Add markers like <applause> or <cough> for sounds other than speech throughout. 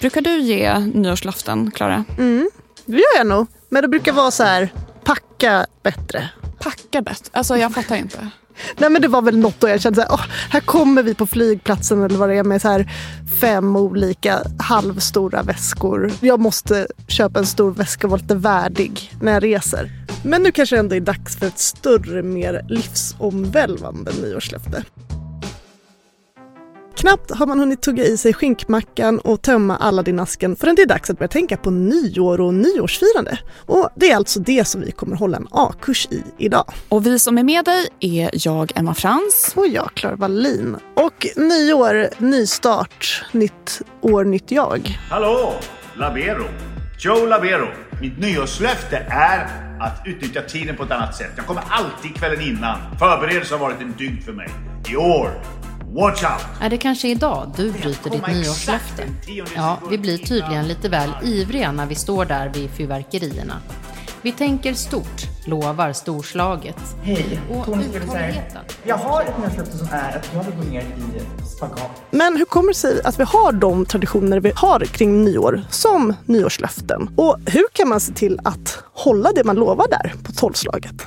Brukar du ge nyårslöften, Klara? Mm, det gör jag nog. Men det brukar vara så här, packa bättre. Packa bäst? Alltså jag fattar inte. <laughs> Nej men det var väl något då jag kände så här, oh, här kommer vi på flygplatsen eller vad det är med så här fem olika halvstora väskor. Jag måste köpa en stor väska och vara lite värdig när jag reser. Men nu kanske det ändå är dags för ett större, mer livsomvälvande nyårslöfte. Knappt har man hunnit tugga i sig skinkmackan och tömma Aladdin-asken förrän det är dags att börja tänka på nyår och nyårsfirande. Och det är alltså det som vi kommer hålla en A-kurs i idag. Och vi som är med dig är jag, Emma Frans. Och jag, Klara Wallin. Och nyår, nystart, nytt år, nytt jag. Hallå! Labero. Joe Labero. Mitt nyårslöfte är att utnyttja tiden på ett annat sätt. Jag kommer alltid kvällen innan. Förberedelse har varit en dygd för mig. I år Watch out! Är det kanske idag du bryter ditt nyårslöfte? Ja, vi blir tydligen lite väl ivriga när vi står där vid fyrverkerierna. Vi tänker stort, lovar storslaget. Hej, Tony uthålligheten. Jag har ett nyårslöfte som är att jag vill gå ner i spagat. Men hur kommer det sig att vi har de traditioner vi har kring nyår, som nyårslöften? Och hur kan man se till att hålla det man lovar där på tolvslaget?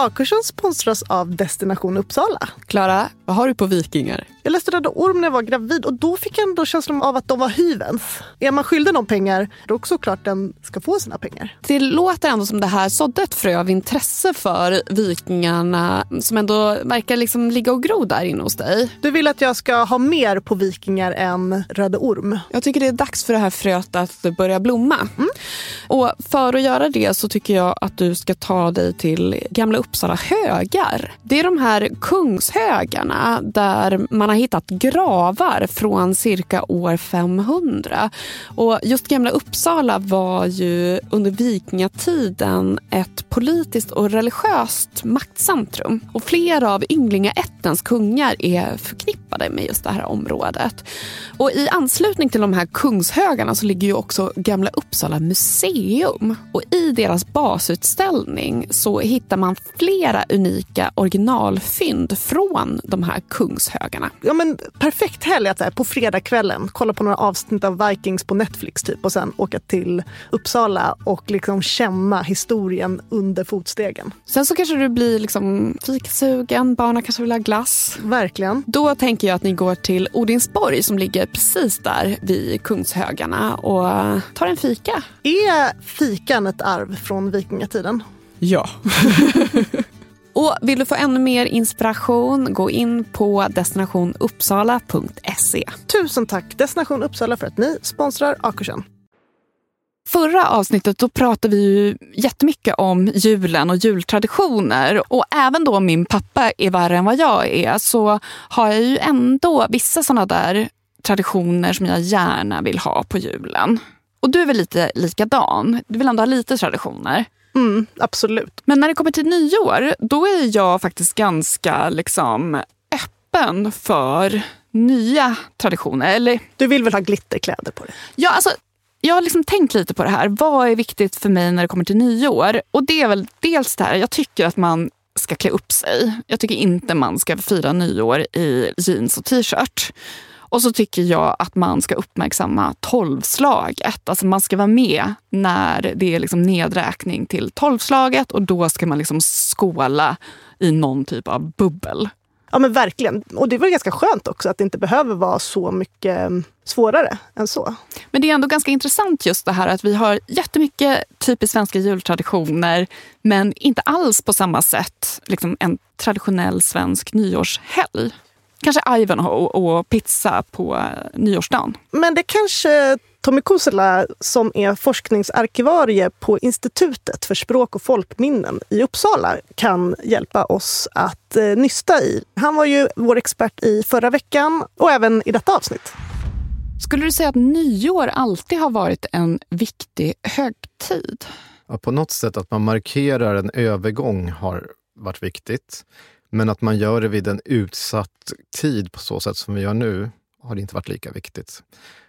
A-kursen sponsras av Destination Uppsala. Klara, vad har du på Vikingar? Jag läste Röda Orm när jag var gravid och då fick jag ändå känslan av att de var hyvens. Är man skyldig någon pengar, då är det såklart den ska få sina pengar. Det låter ändå som det här sådde ett frö av intresse för Vikingarna som ändå verkar liksom ligga och gro där inne hos dig. Du vill att jag ska ha mer på Vikingar än Röda Orm? Jag tycker det är dags för det här fröet att börja blomma. Mm. Och för att göra det så tycker jag att du ska ta dig till Gamla Uppsala högar. Det är de här kungshögarna där man har hittat gravar från cirka år 500. Och just Gamla Uppsala var ju under vikingatiden ett politiskt och religiöst maktcentrum. Och flera av ynglingaättens kungar är förknippade med just det här området. Och i anslutning till de här kungshögarna så ligger ju också Gamla Uppsala museum. Och i deras basutställning så hittar man flera unika originalfynd från de här kungshögarna. Ja, men perfekt helg att på fredagskvällen kolla på några avsnitt av Vikings på Netflix typ och sen åka till Uppsala och liksom känna historien under fotstegen. Sen så kanske du blir liksom fikasugen, barnen kanske vill ha glass. Verkligen. Då tänker jag att ni går till Odinsborg som ligger precis där vid Kungshögarna och tar en fika. Är fikan ett arv från vikingatiden? Ja. <laughs> Och vill du få ännu mer inspiration, gå in på destinationuppsala.se. Tusen tack Destination Uppsala för att ni sponsrar A-kursen. Förra avsnittet då pratade vi ju jättemycket om julen och jultraditioner. Och även då min pappa är värre än vad jag är så har jag ju ändå vissa sådana där traditioner som jag gärna vill ha på julen. Och du är väl lite likadan? Du vill ändå ha lite traditioner? Mm, absolut. Men när det kommer till nyår, då är jag faktiskt ganska liksom öppen för nya traditioner. Eller, du vill väl ha glitterkläder på dig? Ja, alltså, jag har liksom tänkt lite på det här. Vad är viktigt för mig när det kommer till nyår? Och det är väl dels det här, jag tycker att man ska klä upp sig. Jag tycker inte man ska fira nyår i jeans och t-shirt. Och så tycker jag att man ska uppmärksamma tolvslaget. Alltså man ska vara med när det är liksom nedräkning till tolvslaget och då ska man liksom skåla i någon typ av bubbel. Ja men verkligen. Och det är väl ganska skönt också att det inte behöver vara så mycket mm, svårare än så. Men det är ändå ganska intressant just det här att vi har jättemycket typiskt svenska jultraditioner men inte alls på samma sätt liksom en traditionell svensk nyårshelg. Kanske Ivanhoe och pizza på nyårsdagen. Men det kanske Tommy Kusela som är forskningsarkivarie på Institutet för språk och folkminnen i Uppsala kan hjälpa oss att eh, nysta i. Han var ju vår expert i förra veckan och även i detta avsnitt. Skulle du säga att nyår alltid har varit en viktig högtid? Ja, på något sätt att man markerar en övergång har varit viktigt. Men att man gör det vid en utsatt tid på så sätt som vi gör nu har inte varit lika viktigt.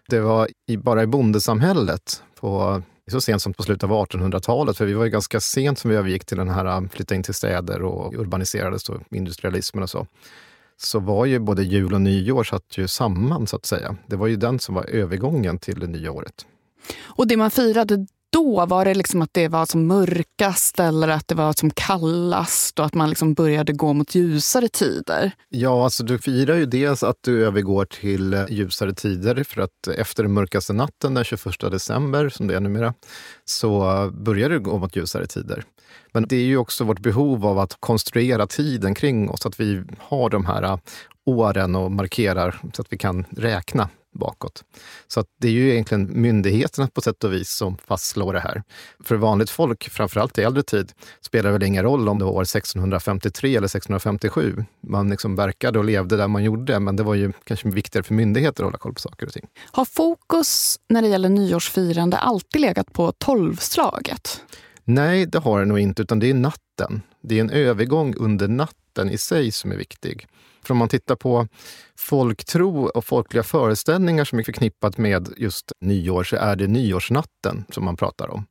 Det var i, bara i bondesamhället på, så sent som på slutet av 1800-talet, för vi var ju ganska sent som vi övergick till den här äh, flytta in till städer och urbaniserades och industrialismen och så så var ju både jul och nyår satt ju samman så att säga. Det var ju den som var övergången till det nya året. Och det man firade då? Var det liksom att det var som mörkast eller att det var som kallast och att man liksom började gå mot ljusare tider? Ja, alltså du firar ju dels att du övergår till ljusare tider för att efter den mörkaste natten den 21 december, som det är numera, så börjar du gå mot ljusare tider. Men det är ju också vårt behov av att konstruera tiden kring oss, att vi har de här åren och markerar så att vi kan räkna bakåt. Så det är ju egentligen myndigheterna på sätt och vis som fastslår det här. För vanligt folk, framförallt i äldre tid, spelar det väl ingen roll om det var år 1653 eller 1657. Man liksom verkade och levde där man gjorde, men det var ju kanske viktigare för myndigheter att hålla koll på saker och ting. Har fokus när det gäller nyårsfirande alltid legat på tolvslaget? Nej, det har det nog inte, utan det är natten. Det är en övergång under natten i sig som är viktig. För om man tittar på folktro och folkliga föreställningar som är förknippat med just nyår så är det nyårsnatten som man pratar om.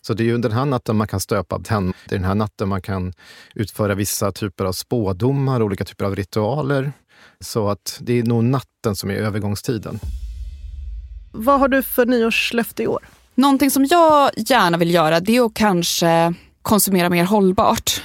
Så det är ju den här natten man kan stöpa tenn. Det är den här natten man kan utföra vissa typer av spådomar, olika typer av ritualer. Så att det är nog natten som är övergångstiden. Vad har du för nyårslöfte i år? Någonting som jag gärna vill göra det är att kanske konsumera mer hållbart.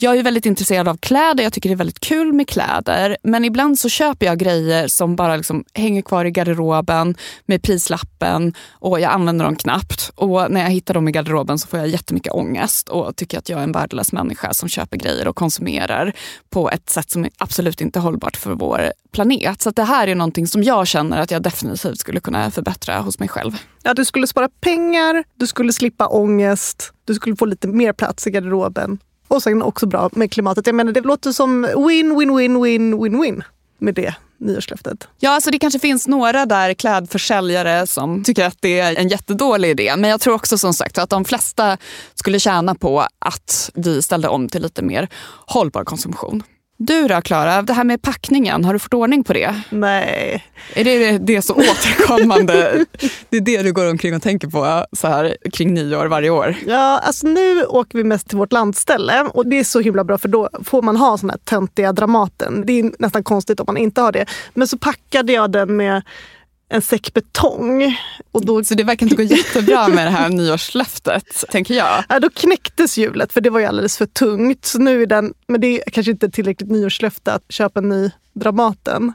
Jag är väldigt intresserad av kläder, jag tycker det är väldigt kul med kläder. Men ibland så köper jag grejer som bara liksom hänger kvar i garderoben med prislappen och jag använder dem knappt. Och när jag hittar dem i garderoben så får jag jättemycket ångest och tycker att jag är en värdelös människa som köper grejer och konsumerar på ett sätt som är absolut inte hållbart för vår planet. Så det här är någonting som jag känner att jag definitivt skulle kunna förbättra hos mig själv. Ja, du skulle spara pengar, du skulle slippa ångest, du skulle få lite mer plats i garderoben och sen också bra med klimatet. Jag menar, det låter som win, win, win, win, win, win med det nyårslöftet. Ja, alltså det kanske finns några där klädförsäljare som tycker att det är en jättedålig idé. Men jag tror också som sagt att de flesta skulle tjäna på att vi ställde om till lite mer hållbar konsumtion. Du då Klara, det här med packningen, har du fått ordning på det? Nej. Är det det så återkommande? det är det du går omkring och tänker på så här kring nyår varje år? Ja, alltså nu åker vi mest till vårt landställe och det är så himla bra för då får man ha såna här töntiga Dramaten. Det är nästan konstigt om man inte har det. Men så packade jag den med en säck betong. Och då... Så det verkar inte gå jättebra med det här nyårslöftet, <laughs> tänker jag. Ja, då knäcktes hjulet för det var ju alldeles för tungt. Så nu är den, men det är kanske inte tillräckligt nyårslöfte att köpa en ny Dramaten.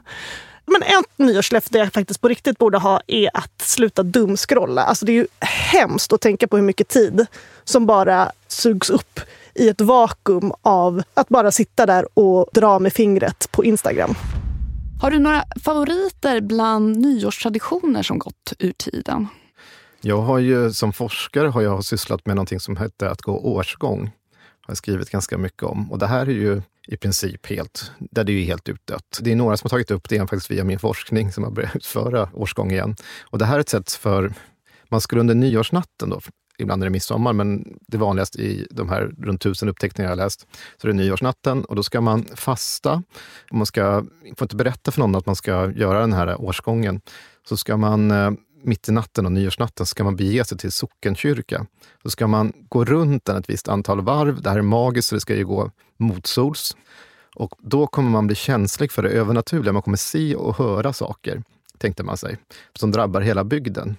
Men ett nyårslöfte jag faktiskt på riktigt borde ha är att sluta dumskrolla. Alltså det är ju hemskt att tänka på hur mycket tid som bara sugs upp i ett vakuum av att bara sitta där och dra med fingret på Instagram. Har du några favoriter bland nyårstraditioner som gått ur tiden? Jag har ju som forskare har jag sysslat med någonting som hette att gå årsgång. har jag skrivit ganska mycket om. Och det här är ju i princip helt, där det är helt utdött. Det är några som har tagit upp det faktiskt via min forskning som har börjat <laughs> utföra årsgång igen. Och det här är ett sätt för, man skulle under nyårsnatten då ibland är det midsommar, men det vanligaste i de här runt tusen uppteckningar jag läst, så är det nyårsnatten och då ska man fasta. Man ska, får inte berätta för någon att man ska göra den här årsgången. Så ska man eh, mitt i natten och nyårsnatten ska man bege sig till sockenkyrka. Så ska man gå runt den ett visst antal varv. Det här är magiskt, så det ska ju gå motsols. Och då kommer man bli känslig för det övernaturliga. Man kommer se och höra saker, tänkte man sig, som drabbar hela bygden.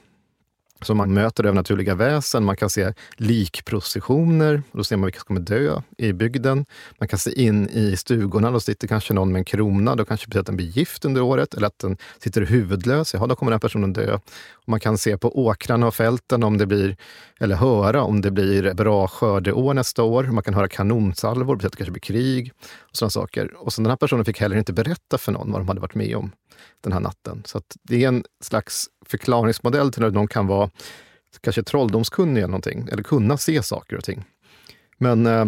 Så man möter övernaturliga väsen, man kan se likprocessioner, då ser man vilka som kommer dö i bygden. Man kan se in i stugorna, då sitter kanske någon med en krona, då kanske det betyder att den blir gift under året, eller att den sitter huvudlös, ja då kommer den personen dö. Och man kan se på åkrarna och fälten om det blir, eller höra om det blir bra skördeår nästa år. Man kan höra kanonsalvor, det betyder att det kanske blir krig. och sådana saker. Och så den här personen fick heller inte berätta för någon vad de hade varit med om den här natten. Så det är en slags förklaringsmodell till att någon kan vara kanske trolldomskunnig eller någonting, eller kunna se saker och ting. Men eh,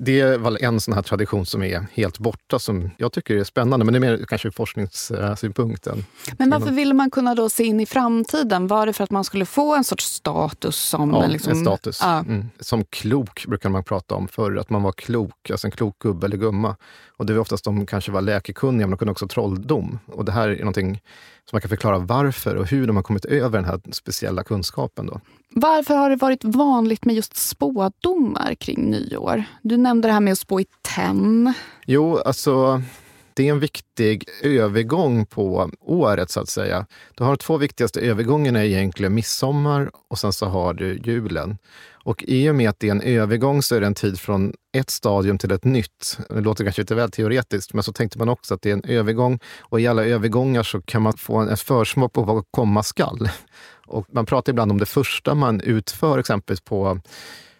det är väl en sån här tradition som är helt borta, som jag tycker är spännande, men det är mer kanske ur forskningssynpunkten. Men varför ville man kunna då se in i framtiden? Var det för att man skulle få en sorts status? Som ja, liksom, en status. Ja. Mm. Som klok brukar man prata om förr, att man var klok, alltså en klok gubbe eller gumma. Och det var oftast de kanske var läkekunniga, men de kunde också trolldom. Och det här är någonting som man kan förklara varför och hur de har kommit över den här speciella kunskapen. Då. Varför har det varit vanligt med just spådomar kring nyår? Du nämnde det här med att spå i tenn. Jo, alltså det är en viktig övergång på året så att säga. Du har de två viktigaste övergångarna egentligen midsommar och sen så har du julen. Och i och med att det är en övergång så är det en tid från ett stadium till ett nytt. Det låter kanske lite väl teoretiskt, men så tänkte man också att det är en övergång. Och i alla övergångar så kan man få en försmak på vad komma skall. Och man pratar ibland om det första man utför, exempelvis på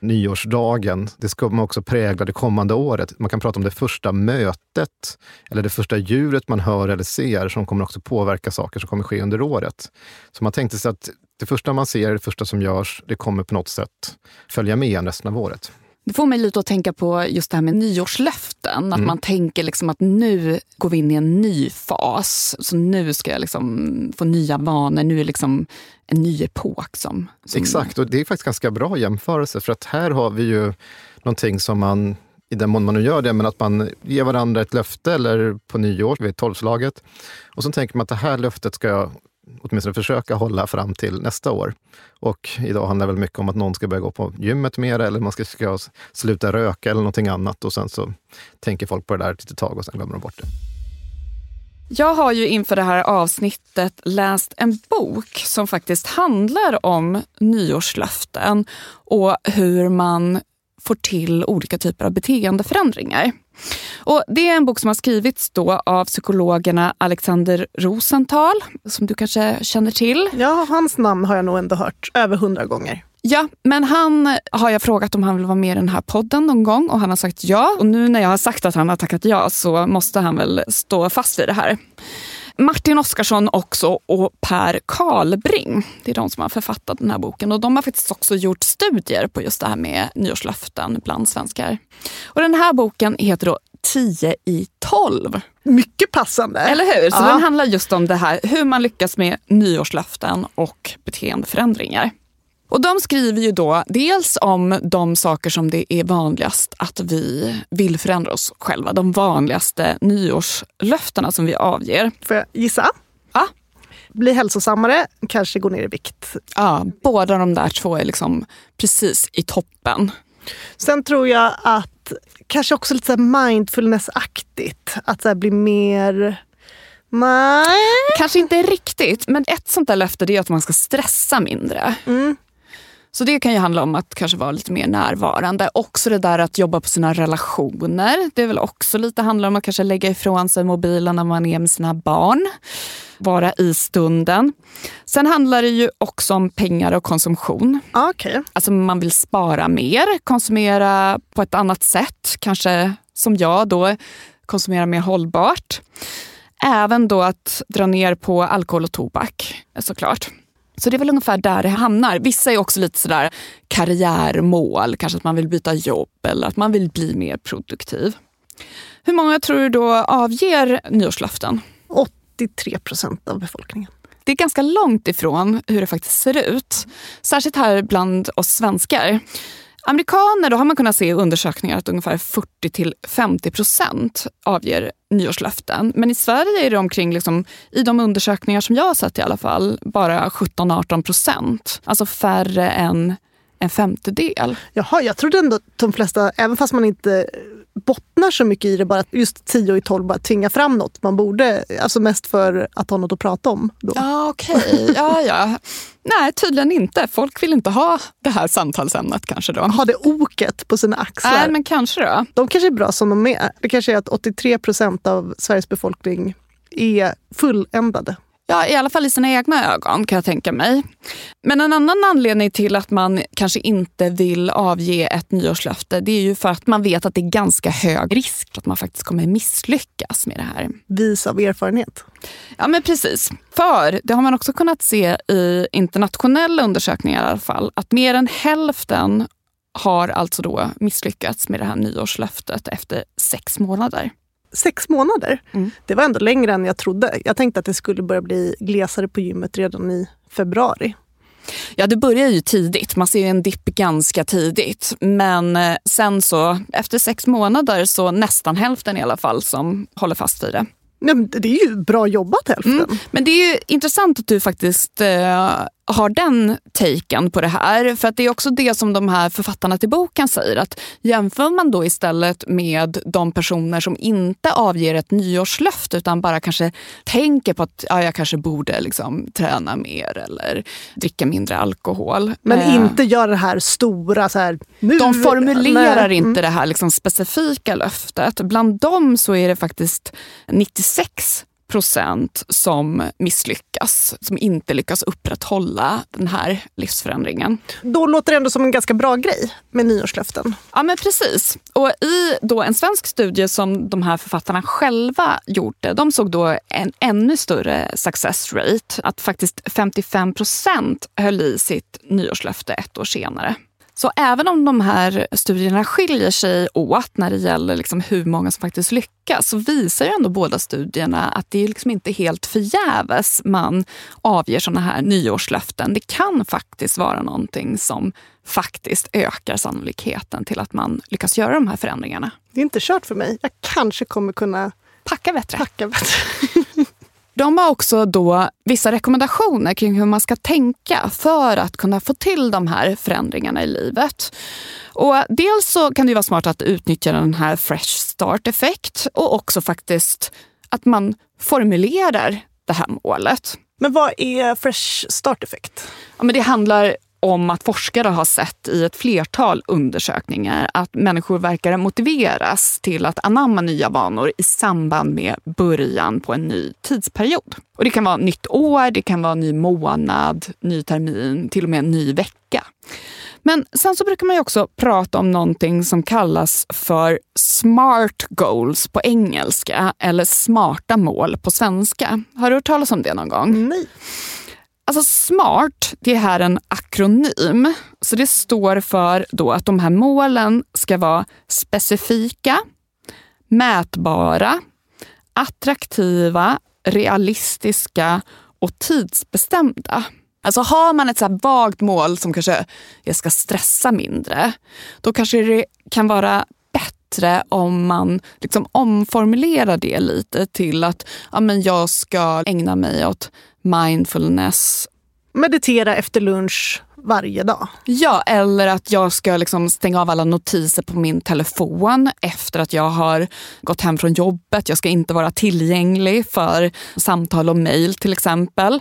nyårsdagen. Det ska man också prägla det kommande året. Man kan prata om det första mötet eller det första djuret man hör eller ser som kommer också påverka saker som kommer ske under året. Så man tänkte sig att det första man ser, det första som görs, det kommer på något sätt följa med resten av året. Det får mig lite att tänka på just det här med nyårslöften. Att mm. man tänker liksom att nu går vi in i en ny fas. Så nu ska jag liksom få nya vanor. Nu är liksom en ny epok. Som, som... Exakt, och det är faktiskt ganska bra jämförelse. För att här har vi ju någonting som man, i den mån man nu gör det, men att man ger varandra ett löfte eller på nyår vid tolvslaget. Och så tänker man att det här löftet ska jag åtminstone försöka hålla fram till nästa år. Och idag handlar det väl mycket om att någon ska börja gå på gymmet mer eller man ska, ska sluta röka eller någonting annat. Och sen så tänker folk på det där ett litet tag och sen glömmer de bort det. Jag har ju inför det här avsnittet läst en bok som faktiskt handlar om nyårslöften och hur man får till olika typer av beteendeförändringar. Och det är en bok som har skrivits då av psykologerna Alexander Rosenthal, som du kanske känner till. Ja, hans namn har jag nog ändå hört över hundra gånger. Ja, men han har jag frågat om han vill vara med i den här podden någon gång och han har sagt ja. Och nu när jag har sagt att han har tackat ja så måste han väl stå fast vid det här. Martin Oskarsson också och Per Karlbring. Det är de som har författat den här boken. Och De har faktiskt också gjort studier på just det här med nyårslöften bland svenskar. Och Den här boken heter då 10 i 12. Mycket passande. Eller hur? Så ja. Den handlar just om det här hur man lyckas med nyårslöften och beteendeförändringar. Och de skriver ju då dels om de saker som det är vanligast att vi vill förändra oss själva. De vanligaste nyårslöftena som vi avger. Får jag gissa? Ja. Bli hälsosammare, kanske gå ner i vikt. Ja, båda de där två är liksom precis i toppen. Sen tror jag att kanske också lite mindfulness-aktigt. Att så bli mer... Nej. Kanske inte riktigt, men ett sånt där löfte är att man ska stressa mindre. Mm. Så det kan ju handla om att kanske vara lite mer närvarande. Också det där att jobba på sina relationer. Det är väl också lite handlar om att kanske lägga ifrån sig mobilen när man är med sina barn. Vara i stunden. Sen handlar det ju också om pengar och konsumtion. Okay. Alltså man vill spara mer, konsumera på ett annat sätt. Kanske som jag då, konsumera mer hållbart. Även då att dra ner på alkohol och tobak såklart. Så det är väl ungefär där det hamnar. Vissa är också lite sådär karriärmål, kanske att man vill byta jobb eller att man vill bli mer produktiv. Hur många tror du då avger nyårslöften? 83 procent av befolkningen. det är ganska långt ifrån hur det faktiskt ser ut. Särskilt här bland oss svenskar. Amerikaner, då har man kunnat se i undersökningar att ungefär 40 50 procent avger nyårslöften. Men i Sverige är det omkring, liksom, i de undersökningar som jag har sett i alla fall, bara 17-18 procent. Alltså färre än en femtedel. Jaha, jag trodde ändå att de flesta, även fast man inte bottnar så mycket i det, bara att just 10 i 12 bara tvinga fram något man borde, alltså mest för att ha något att prata om. Då. Ja, okej. Okay. Ja, ja. Nej, tydligen inte. Folk vill inte ha det här samtalsämnet kanske då. Ha det oket på sina axlar. Nej, men kanske då. De kanske är bra som de är. Det kanske är att 83 procent av Sveriges befolkning är fulländade. Ja, i alla fall i sina egna ögon kan jag tänka mig. Men en annan anledning till att man kanske inte vill avge ett nyårslöfte det är ju för att man vet att det är ganska hög risk att man faktiskt kommer misslyckas med det här. Vis av erfarenhet. Ja, men precis. För det har man också kunnat se i internationella undersökningar i alla fall, att mer än hälften har alltså då misslyckats med det här nyårslöftet efter sex månader sex månader. Mm. Det var ändå längre än jag trodde. Jag tänkte att det skulle börja bli glesare på gymmet redan i februari. Ja, det börjar ju tidigt. Man ser en dipp ganska tidigt. Men eh, sen så, efter sex månader, så nästan hälften i alla fall som håller fast vid det. Nej, det är ju bra jobbat hälften. Mm. Men det är intressant att du faktiskt eh, har den taken på det här. För att det är också det som de här författarna till boken säger. Att jämför man då istället med de personer som inte avger ett nyårslöfte utan bara kanske tänker på att ja, jag kanske borde liksom träna mer eller dricka mindre alkohol. Men eh, inte gör det här stora... Så här, nu, de formulerar nej. inte det här liksom specifika löftet. Bland dem så är det faktiskt 96 procent som misslyckas, som inte lyckas upprätthålla den här livsförändringen. Då låter det ändå som en ganska bra grej med nyårslöften. Ja, men precis. Och i då en svensk studie som de här författarna själva gjorde, de såg då en ännu större success rate. Att faktiskt 55 procent höll i sitt nyårslöfte ett år senare. Så även om de här studierna skiljer sig åt när det gäller liksom hur många som faktiskt lyckas så visar ju ändå båda studierna att det är liksom inte helt förgäves man avger såna här nyårslöften. Det kan faktiskt vara någonting som faktiskt ökar sannolikheten till att man lyckas göra de här förändringarna. Det är inte kört för mig. Jag kanske kommer kunna packa bättre. Packa bättre. <laughs> De har också då vissa rekommendationer kring hur man ska tänka för att kunna få till de här förändringarna i livet. Och dels så kan det vara smart att utnyttja den här fresh start effekt och också faktiskt att man formulerar det här målet. Men vad är fresh start effekt? Ja, men det handlar om att forskare har sett i ett flertal undersökningar att människor verkar motiveras till att anamma nya vanor i samband med början på en ny tidsperiod. Och det kan vara nytt år, det kan vara ny månad, ny termin, till och med en ny vecka. Men sen så brukar man också prata om någonting som kallas för smart goals på engelska eller smarta mål på svenska. Har du hört talas om det någon gång? Nej. Alltså SMART, det är här en akronym. Så det står för då att de här målen ska vara specifika, mätbara, attraktiva, realistiska och tidsbestämda. Alltså har man ett så vagt mål som kanske jag ska stressa mindre, då kanske det kan vara bättre om man liksom omformulerar det lite till att ja, men jag ska ägna mig åt mindfulness. Meditera efter lunch varje dag. Ja, eller att jag ska liksom stänga av alla notiser på min telefon efter att jag har gått hem från jobbet. Jag ska inte vara tillgänglig för samtal och mejl till exempel.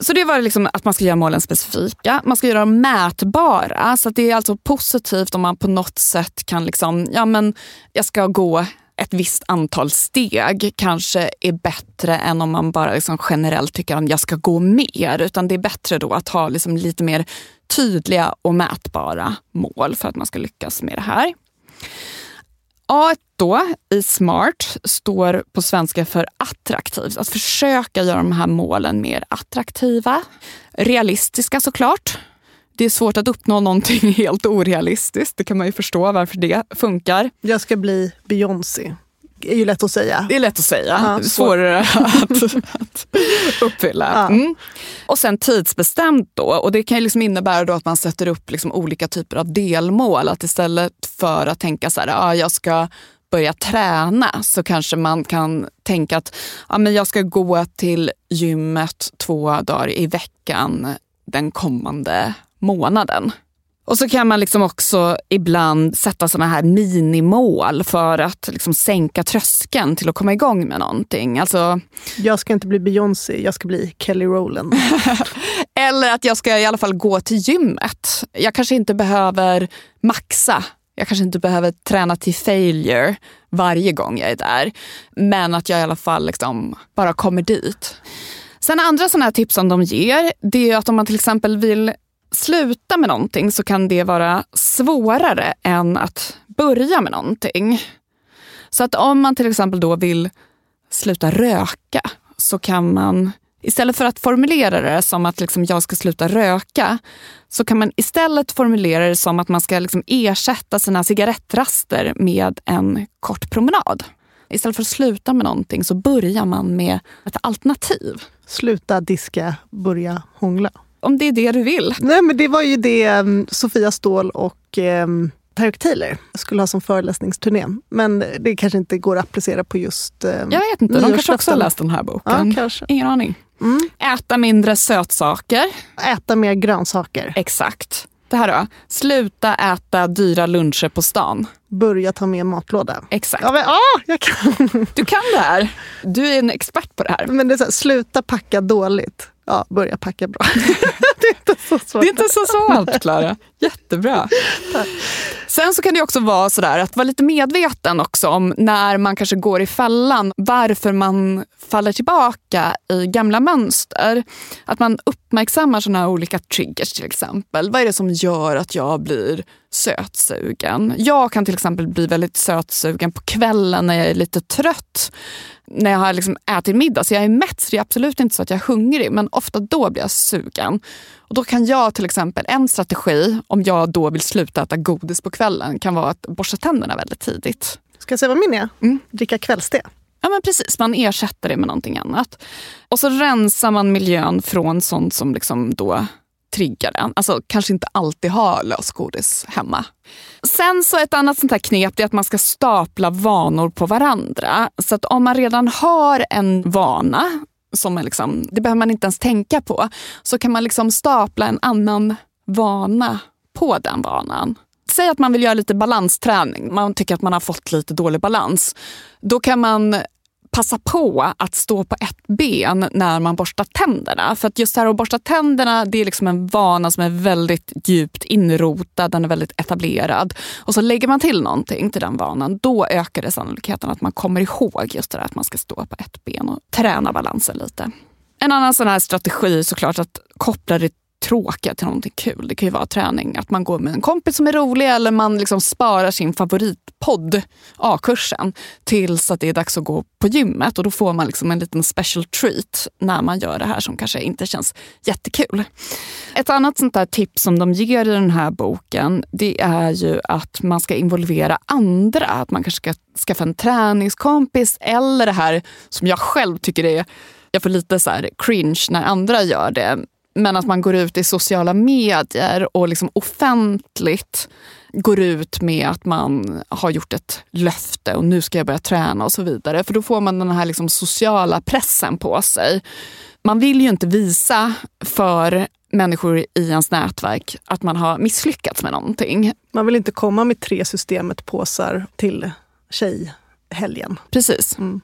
Så det var liksom att man ska göra målen specifika. Man ska göra dem mätbara. Så det är alltså positivt om man på något sätt kan, liksom, ja men jag ska gå ett visst antal steg kanske är bättre än om man bara liksom generellt tycker att jag ska gå mer. Utan det är bättre då att ha liksom lite mer tydliga och mätbara mål för att man ska lyckas med det här. A då i SMART står på svenska för attraktivt. Att försöka göra de här målen mer attraktiva. Realistiska såklart. Det är svårt att uppnå någonting <laughs> helt orealistiskt. Det kan man ju förstå varför det funkar. Jag ska bli Beyoncé. är ju lätt att säga. Det är lätt att säga, Ja, svårare att, att uppfylla. Ja. Mm. Och sen tidsbestämt då. Och det kan ju liksom innebära då att man sätter upp liksom olika typer av delmål. Att istället för att tänka så här, ah, jag ska börja träna så kanske man kan tänka att ah, men jag ska gå till gymmet två dagar i veckan den kommande månaden. Och så kan man liksom också ibland sätta såna här minimål för att liksom sänka tröskeln till att komma igång med någonting. Alltså, Jag ska inte bli Beyoncé, jag ska bli Kelly Rowland. <laughs> eller att jag ska i alla fall gå till gymmet. Jag kanske inte behöver maxa. Jag kanske inte behöver träna till failure varje gång jag är där. Men att jag i alla fall liksom bara kommer dit. Sen andra sådana här tips som de ger, det är att om man till exempel vill sluta med någonting så kan det vara svårare än att börja med någonting. Så att om man till exempel då vill sluta röka så kan man istället för att formulera det som att liksom jag ska sluta röka så kan man istället formulera det som att man ska liksom ersätta sina cigarettraster med en kort promenad. Istället för att sluta med någonting så börjar man med ett alternativ. Sluta diska, börja hångla. Om det är det du vill. Nej, men det var ju det um, Sofia Ståhl och um, Tarek Taylor skulle ha som föreläsningsturné. Men det kanske inte går att applicera på just um, Jag vet inte, de kanske också har läst den här boken. Ja, kanske. Ingen aning. Mm. Äta mindre sötsaker. Äta mer grönsaker. Exakt. Det här då. Sluta äta dyra luncher på stan. Börja ta med matlåda. Exakt. Ja, men, ah, jag kan. Du kan det här. Du är en expert på det här. Men det är så här, sluta packa dåligt. Ja, börja packa bra. <laughs> <laughs> det är inte så svårt. Det är inte så svårt, Klara. Jättebra. Sen så kan det också vara sådär att vara lite medveten också om när man kanske går i fällan, varför man faller tillbaka i gamla mönster. Att man uppmärksammar sådana här olika triggers till exempel. Vad är det som gör att jag blir sötsugen? Jag kan till exempel bli väldigt sötsugen på kvällen när jag är lite trött. När jag har liksom ätit middag, så jag är mätt. Så det är absolut inte så att jag är hungrig, men ofta då blir jag sugen. Och då kan jag till exempel, en strategi om jag då vill sluta äta godis på kvällen kan vara att borsta tänderna väldigt tidigt. Ska jag säga vad min är? Mm. Dricka kvällste. Ja men precis, man ersätter det med någonting annat. Och så rensar man miljön från sånt som liksom då triggar den. Alltså kanske inte alltid ha lösgodis hemma. Sen så ett annat sånt här knep är att man ska stapla vanor på varandra. Så att om man redan har en vana, som är liksom, det behöver man inte ens tänka på, så kan man liksom stapla en annan vana på den vanan. Säg att man vill göra lite balansträning, man tycker att man har fått lite dålig balans. Då kan man passa på att stå på ett ben när man borstar tänderna. För att just det här att borsta tänderna det är liksom en vana som är väldigt djupt inrotad, den är väldigt etablerad. Och så lägger man till någonting till den vanan, då ökar det sannolikheten att man kommer ihåg just det där att man ska stå på ett ben och träna balansen lite. En annan sån här strategi är såklart att koppla det tråkiga till någonting kul. Det kan ju vara träning, att man går med en kompis som är rolig eller man liksom sparar sin favoritpodd, A-kursen, tills att det är dags att gå på gymmet. Och då får man liksom en liten special treat när man gör det här som kanske inte känns jättekul. Ett annat sånt där tips som de ger i den här boken, det är ju att man ska involvera andra. Att man kanske ska skaffa en träningskompis eller det här som jag själv tycker är jag får lite så här cringe när andra gör det. Men att man går ut i sociala medier och liksom offentligt går ut med att man har gjort ett löfte och nu ska jag börja träna och så vidare. För då får man den här liksom sociala pressen på sig. Man vill ju inte visa för människor i ens nätverk att man har misslyckats med någonting. Man vill inte komma med tre systemet-påsar till tjejhelgen. Precis. Mm.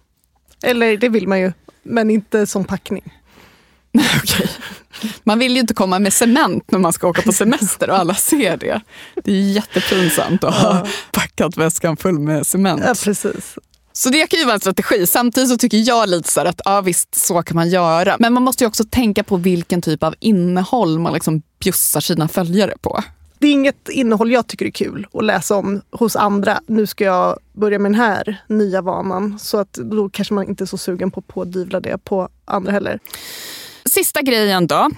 Eller det vill man ju, men inte som packning. Okej. Man vill ju inte komma med cement när man ska åka på semester och alla ser det. Det är jättepinsamt att ha packat väskan full med cement. Ja, precis. Så det kan ju vara en strategi. Samtidigt så tycker jag lite så att ja, visst, så kan man göra. Men man måste ju också tänka på vilken typ av innehåll man liksom bjussar sina följare på. Det är inget innehåll jag tycker är kul att läsa om hos andra. Nu ska jag börja med den här nya vanan. Så att då kanske man inte är så sugen på att pådyvla det på andra heller. Sista grejen då.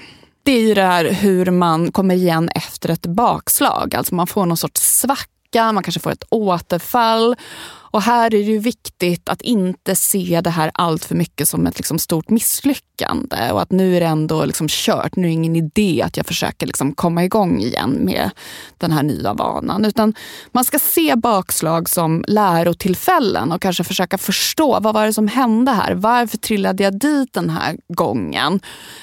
Det är ju det här hur man kommer igen efter ett bakslag. Alltså man får någon sorts svacka, man kanske får ett återfall. Och här är det ju viktigt att inte se det här allt för mycket som ett liksom stort misslyckande och att nu är det ändå liksom kört. Nu är det ingen idé att jag försöker liksom komma igång igen med den här nya vanan. Utan man ska se bakslag som lärotillfällen och kanske försöka förstå vad var det som hände här? Varför trillade jag dit den här gången?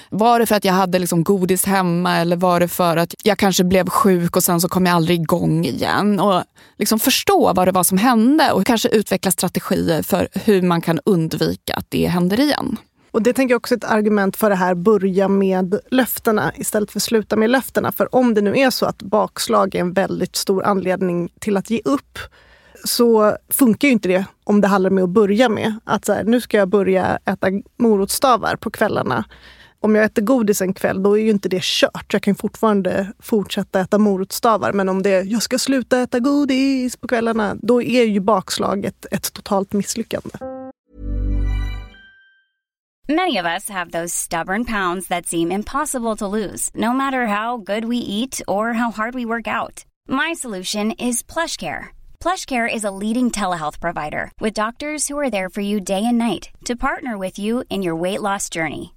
Var det för att jag hade liksom godis hemma eller var det för att jag kanske blev sjuk och sen så kom jag aldrig igång igen? Och liksom förstå vad det var som hände och kanske utveckla strategier för hur man kan undvika att det händer igen. Och Det tänker jag också är ett argument för det här börja med löftena istället för sluta med löftena. För om det nu är så att bakslag är en väldigt stor anledning till att ge upp så funkar ju inte det om det handlar om att börja med. Att så här, nu ska jag börja äta morotsstavar på kvällarna. Om jag äter godis en kväll, då är ju inte det kört. Jag kan fortfarande fortsätta äta morotsstavar. Men om det är jag ska sluta äta godis på kvällarna, då är ju bakslaget ett totalt misslyckande. Many of us have those stubborn pounds that seem impossible to lose, no matter how good we eat or how hard we work out. My solution is PlushCare. PlushCare is a leading telehealth provider with doctors who are there for you day and night to partner with you in your weight loss journey.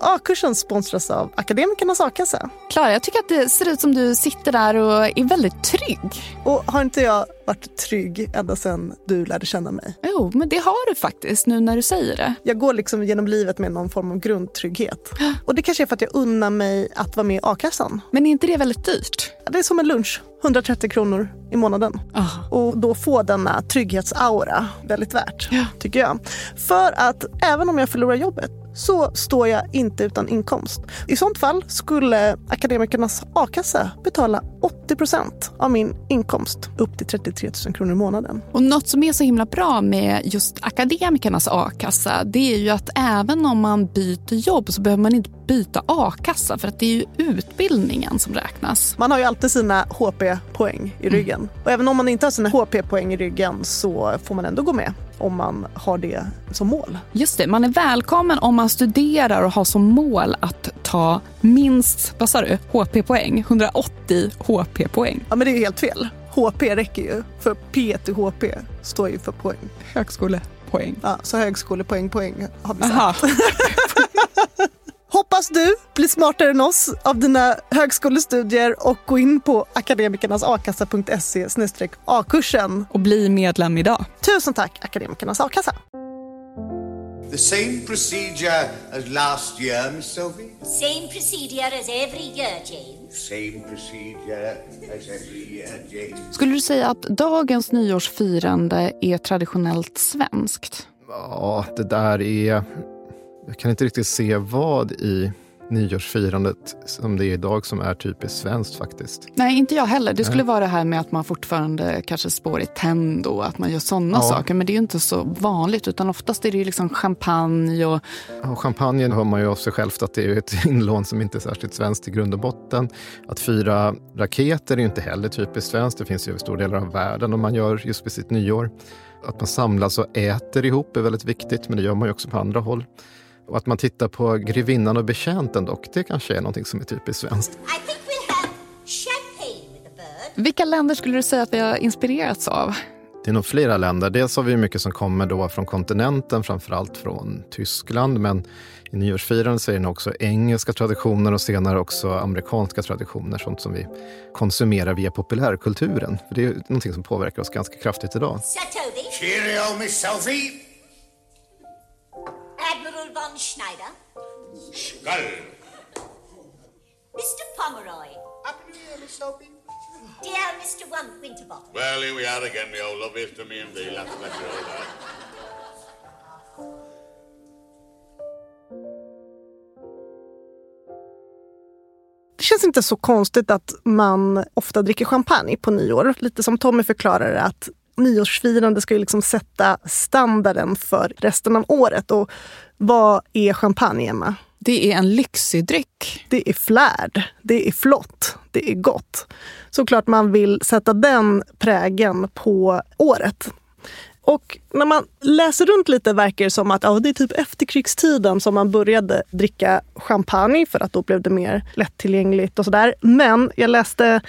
A-kursen sponsras av Akademikernas a-kassa. Klara, jag tycker att det ser ut som du sitter där och är väldigt trygg. Och har inte jag varit trygg ända sedan du lärde känna mig? Jo, men det har du faktiskt nu när du säger det. Jag går liksom genom livet med någon form av grundtrygghet. <gasps> Och det kanske är för att jag unnar mig att vara med i a-kassan. Men är inte det väldigt dyrt? Det är som en lunch. 130 kronor i månaden. Oh. Och då få denna trygghetsaura väldigt värt, ja. tycker jag. För att även om jag förlorar jobbet så står jag inte utan inkomst. I sånt fall skulle Akademikernas a-kassa betala 80% av min inkomst upp till 33 000 kronor i månaden. Och något som är så himla bra med just Akademikernas a-kassa det är ju att även om man byter jobb så behöver man inte byta a-kassa för att det är ju utbildningen som räknas. Man har ju alltid sina HP-poäng i ryggen. Mm. Och även om man inte har sina HP-poäng i ryggen så får man ändå gå med om man har det som mål. Just det, man är välkommen om man studerar och har som mål att ta minst, vad sa du, HP-poäng? 180 HP-poäng. Ja men det är helt fel. HP räcker ju, för P till HP står ju för poäng. Högskolepoäng. Ja, så högskolepoäng, poäng har vi sagt. <laughs> Hoppas du blir smartare än oss av dina högskolestudier och gå in på akademikernasakassa.se a-kursen. Och bli medlem idag. Tusen tack Akademikernas a-kassa. The same procedure as last year, Miss Sophie? Same procedure as every year, James. Same procedure as every year, James. Skulle du säga att dagens nyårsfirande är traditionellt svenskt? Ja, det där är jag kan inte riktigt se vad i nyårsfirandet som det är idag som är typiskt svenskt faktiskt. Nej, inte jag heller. Det skulle Nej. vara det här med att man fortfarande kanske spår i tänd och att man gör sådana ja. saker. Men det är ju inte så vanligt utan oftast är det ju liksom champagne och... Ja, champagnen hör man ju av sig självt att det är ett <laughs> inlån som inte är särskilt svenskt i grund och botten. Att fira raketer är ju inte heller typiskt svenskt. Det finns ju i stora delar av världen om man gör just vid sitt nyår. Att man samlas och äter ihop är väldigt viktigt, men det gör man ju också på andra håll. Och att man tittar på Grevinnan och betjänten dock, det kanske är någonting som är typiskt svenskt. Vilka länder skulle du säga att vi har inspirerats av? Det är nog flera länder. Dels har vi mycket som kommer då från kontinenten, framförallt från Tyskland. Men i nyårsfirandet så är det också engelska traditioner och senare också amerikanska traditioner. Sånt som vi konsumerar via populärkulturen. För det är någonting som påverkar oss ganska kraftigt idag. Cheerio, Miss Sophie! Admiral von Schneider. Skull! Mr. Pomeroy. Happy New Year, Miss Sophie. Dear Mr. One Winterbottom. Well, here we are again, the old love is to me and thee. Let you know that. Det känns inte så konstigt att man ofta dricker champagne på nyår. Lite som Tommy förklarar att nyårsfirande ska ju liksom sätta standarden för resten av året. Och vad är champagne, Emma? Det är en lyxig dryck. Det är flärd, det är flott, det är gott. Såklart man vill sätta den prägen på året. Och när man läser runt lite verkar det som att ja, det är typ efterkrigstiden som man började dricka champagne för att då blev det mer lättillgängligt och sådär. Men jag läste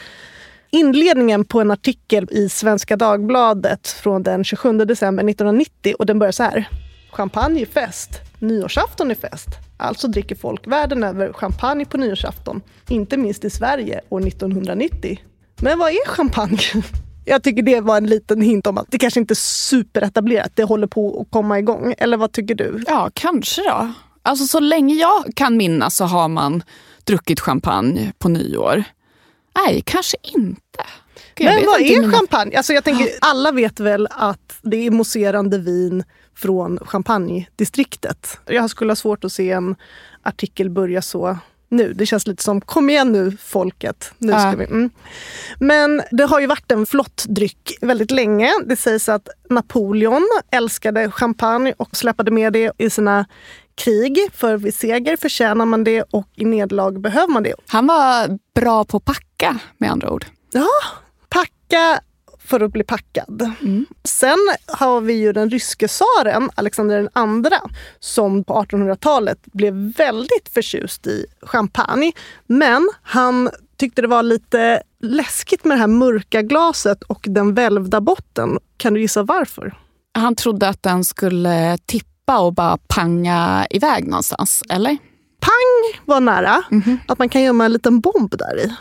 inledningen på en artikel i Svenska Dagbladet från den 27 december 1990 och den börjar så här. Champagne är fest, nyårsafton är fest. Alltså dricker folk världen över champagne på nyårsafton. Inte minst i Sverige år 1990. Men vad är champagne? <laughs> Jag tycker det var en liten hint om att det kanske inte är superetablerat. Det håller på att komma igång. Eller vad tycker du? Ja, kanske då. Alltså så länge jag kan minnas så har man druckit champagne på nyår. Nej, kanske inte. Gud, Men vad är mina... champagne? Alltså jag tänker, alla vet väl att det är mousserande vin från champagnedistriktet. Jag skulle ha svårt att se en artikel börja så nu. Det känns lite som, kom igen nu folket. Nu ska vi. Mm. Men det har ju varit en flott dryck väldigt länge. Det sägs att Napoleon älskade champagne och släppade med det i sina krig. För vid seger förtjänar man det och i nederlag behöver man det. Han var bra på att packa med andra ord. Ja, packa för att bli packad. Mm. Sen har vi ju den ryske tsaren Alexander II som på 1800-talet blev väldigt förtjust i champagne. Men han tyckte det var lite läskigt med det här mörka glaset och den välvda botten. Kan du gissa varför? Han trodde att den skulle tippa och bara panga iväg någonstans, eller? Pang var nära. Mm -hmm. Att man kan gömma en liten bomb där i.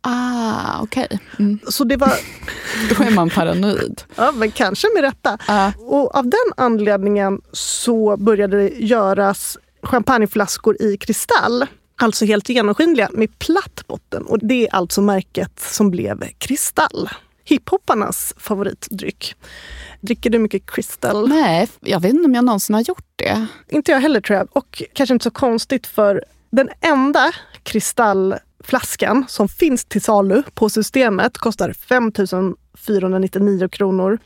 Ah, okej. Okay. Mm. Så det var... <laughs> Då är man paranoid. <laughs> ja, men kanske med rätta. Ah. Och av den anledningen så började det göras champagneflaskor i kristall. Alltså helt genomskinliga med platt botten. Och det är alltså märket som blev Kristall. Hiphopparnas favoritdryck. Dricker du mycket Crystal? Nej, jag vet inte om jag någonsin har gjort det. Inte jag heller tror jag. Och kanske inte så konstigt för den enda kristall flaskan som finns till salu på systemet kostar 5 499 kronor.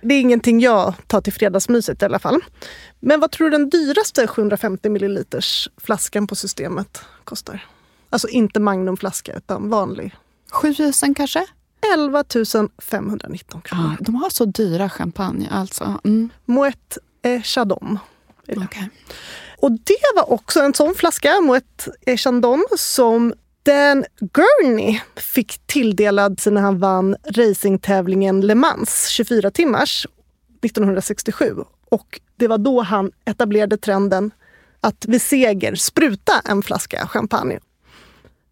Det är ingenting jag tar till fredagsmyset i alla fall. Men vad tror du den dyraste 750 milliliters flaskan på systemet kostar? Alltså inte Magnumflaska utan vanlig. 7000 kanske? 11 519 kronor. Ah, de har så dyra champagne alltså. Mm. Moet Chardon. Okay. Och det var också en sån flaska, Moet Chandon, som Dan Gurney fick tilldelad när han vann racingtävlingen Le Mans 24 timmars 1967. Och det var då han etablerade trenden att vid seger spruta en flaska champagne.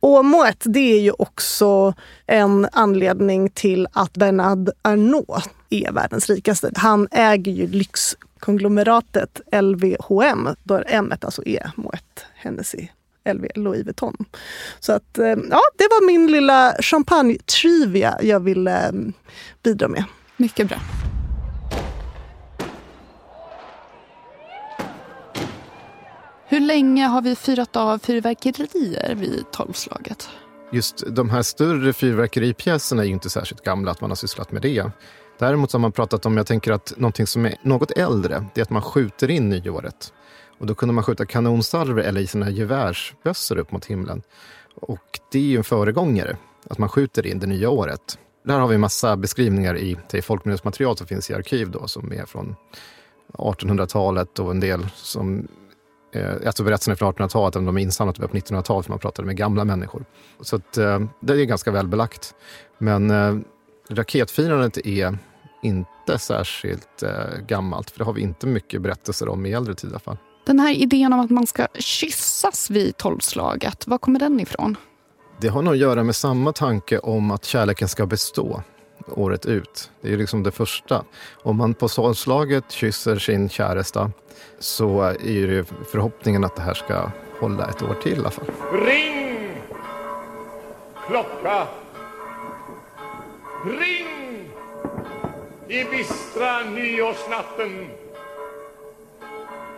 Och det är ju också en anledning till att Bernard Arnault är världens rikaste. Han äger ju lyxkonglomeratet LVHM, där M alltså är Moet Hennessy LV Louis Vuitton. Så att, eh, ja, det var min lilla champagne-trivia jag ville eh, bidra med. Mycket bra. Hur länge har vi firat av fyrverkerier vid tolvslaget? Just de här större fyrverkeripjäserna är ju inte särskilt gamla, att man har sysslat med det. Däremot har man pratat om, jag tänker att någonting som är något äldre, det är att man skjuter in nyåret. Och då kunde man skjuta kanonsalver eller i sina gevärsbössor upp mot himlen. Och det är ju en föregångare, att man skjuter in det nya året. Där har vi en massa beskrivningar i det folkminnesmaterial som finns i arkiv då, som är från 1800-talet och en del som eh, alltså berättelserna från 1800-talet, de är insamlade på 1900-talet, för man pratade med gamla människor. Så att, eh, det är ganska välbelagt. Men eh, raketfirandet är inte särskilt eh, gammalt. För det har vi inte mycket berättelser om i äldre tid i alla fall. Den här idén om att man ska kyssas vid tolvslaget, var kommer den ifrån? Det har nog att göra med samma tanke om att kärleken ska bestå året ut. Det är liksom det första. Om man på solslaget kysser sin käresta så är det förhoppningen att det här ska hålla ett år till i alla fall. Ring! Klocka! Ring! I bistra nyårsnatten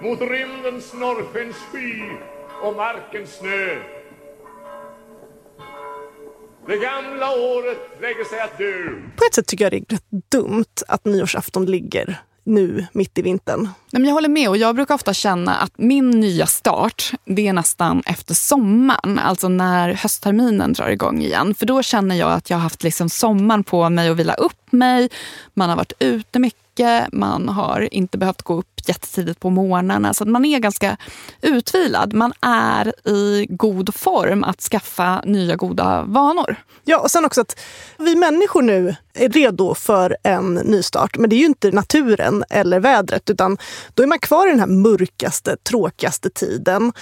mot rymdens norrskens sky och markens snö det gamla året lägger sig att dö. På ett sätt tycker jag det är rätt dumt att nyårsafton ligger nu mitt i vintern. jag håller med och jag brukar ofta känna att min nya start, det är nästan efter sommaren. Alltså när höstterminen drar igång igen. För då känner jag att jag har haft liksom sommaren på mig att vila upp mig. Man har varit ute mycket, man har inte behövt gå upp jättetidigt på morgnarna. Så man är ganska utvilad. Man är i god form att skaffa nya goda vanor. Ja, och sen också att vi människor nu är redo för en nystart. Men det är ju inte naturen eller vädret, utan då är man kvar i den här mörkaste, tråkigaste tiden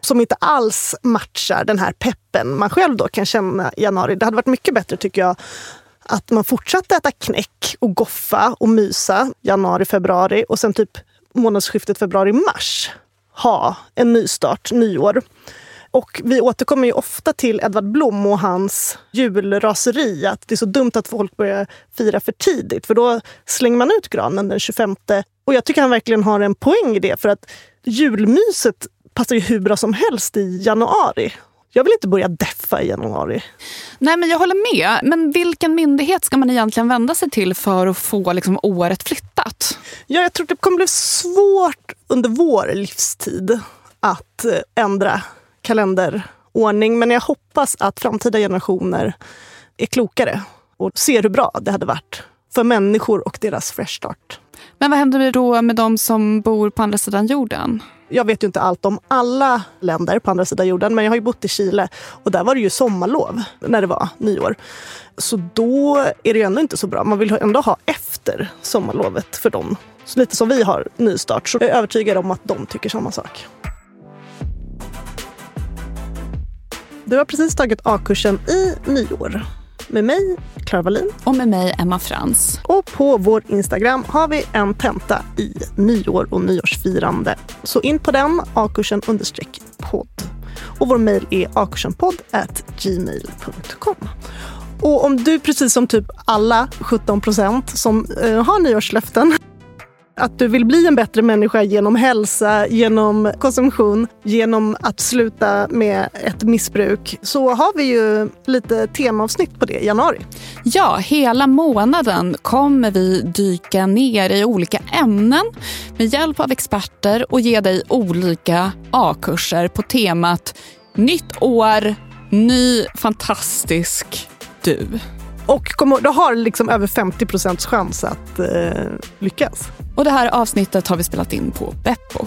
som inte alls matchar den här peppen man själv då kan känna i januari. Det hade varit mycket bättre tycker jag att man fortsatte äta knäck och goffa och mysa januari, februari och sen typ månadsskiftet februari-mars ha en nystart, nyår. Och vi återkommer ju ofta till Edvard Blom och hans julraseri. Att det är så dumt att folk börjar fira för tidigt. För då slänger man ut granen den 25. Och jag tycker han verkligen har en poäng i det. För att julmyset passar ju hur bra som helst i januari. Jag vill inte börja deffa i januari. Nej, men jag håller med. Men vilken myndighet ska man egentligen vända sig till för att få liksom, året flyttat? Ja, jag tror det kommer bli svårt under vår livstid att eh, ändra kalenderordning. Men jag hoppas att framtida generationer är klokare och ser hur bra det hade varit för människor och deras fresh start. Men vad händer då med de som bor på andra sidan jorden? Jag vet ju inte allt om alla länder på andra sidan jorden, men jag har ju bott i Chile och där var det ju sommarlov när det var nyår. Så då är det ju ändå inte så bra. Man vill ändå ha efter sommarlovet för dem. Så lite som vi har nystart, så jag är övertygad om att de tycker samma sak. Du har precis tagit A-kursen i nyår med mig, Clara Wallin. Och med mig, Emma Frans. Och på vår Instagram har vi en tenta i nyår och nyårsfirande. Så in på den, akursen understreck podd. Och vår mejl är akursenpodd gmail.com. Och om du precis som typ alla 17 procent som eh, har nyårslöften att du vill bli en bättre människa genom hälsa, genom konsumtion, genom att sluta med ett missbruk så har vi ju lite temaavsnitt på det i januari. Ja, hela månaden kommer vi dyka ner i olika ämnen med hjälp av experter och ge dig olika A-kurser på temat Nytt år, ny fantastisk du. Och kom, du har liksom över 50 procents chans att eh, lyckas. Och det här avsnittet har vi spelat in på Beppo.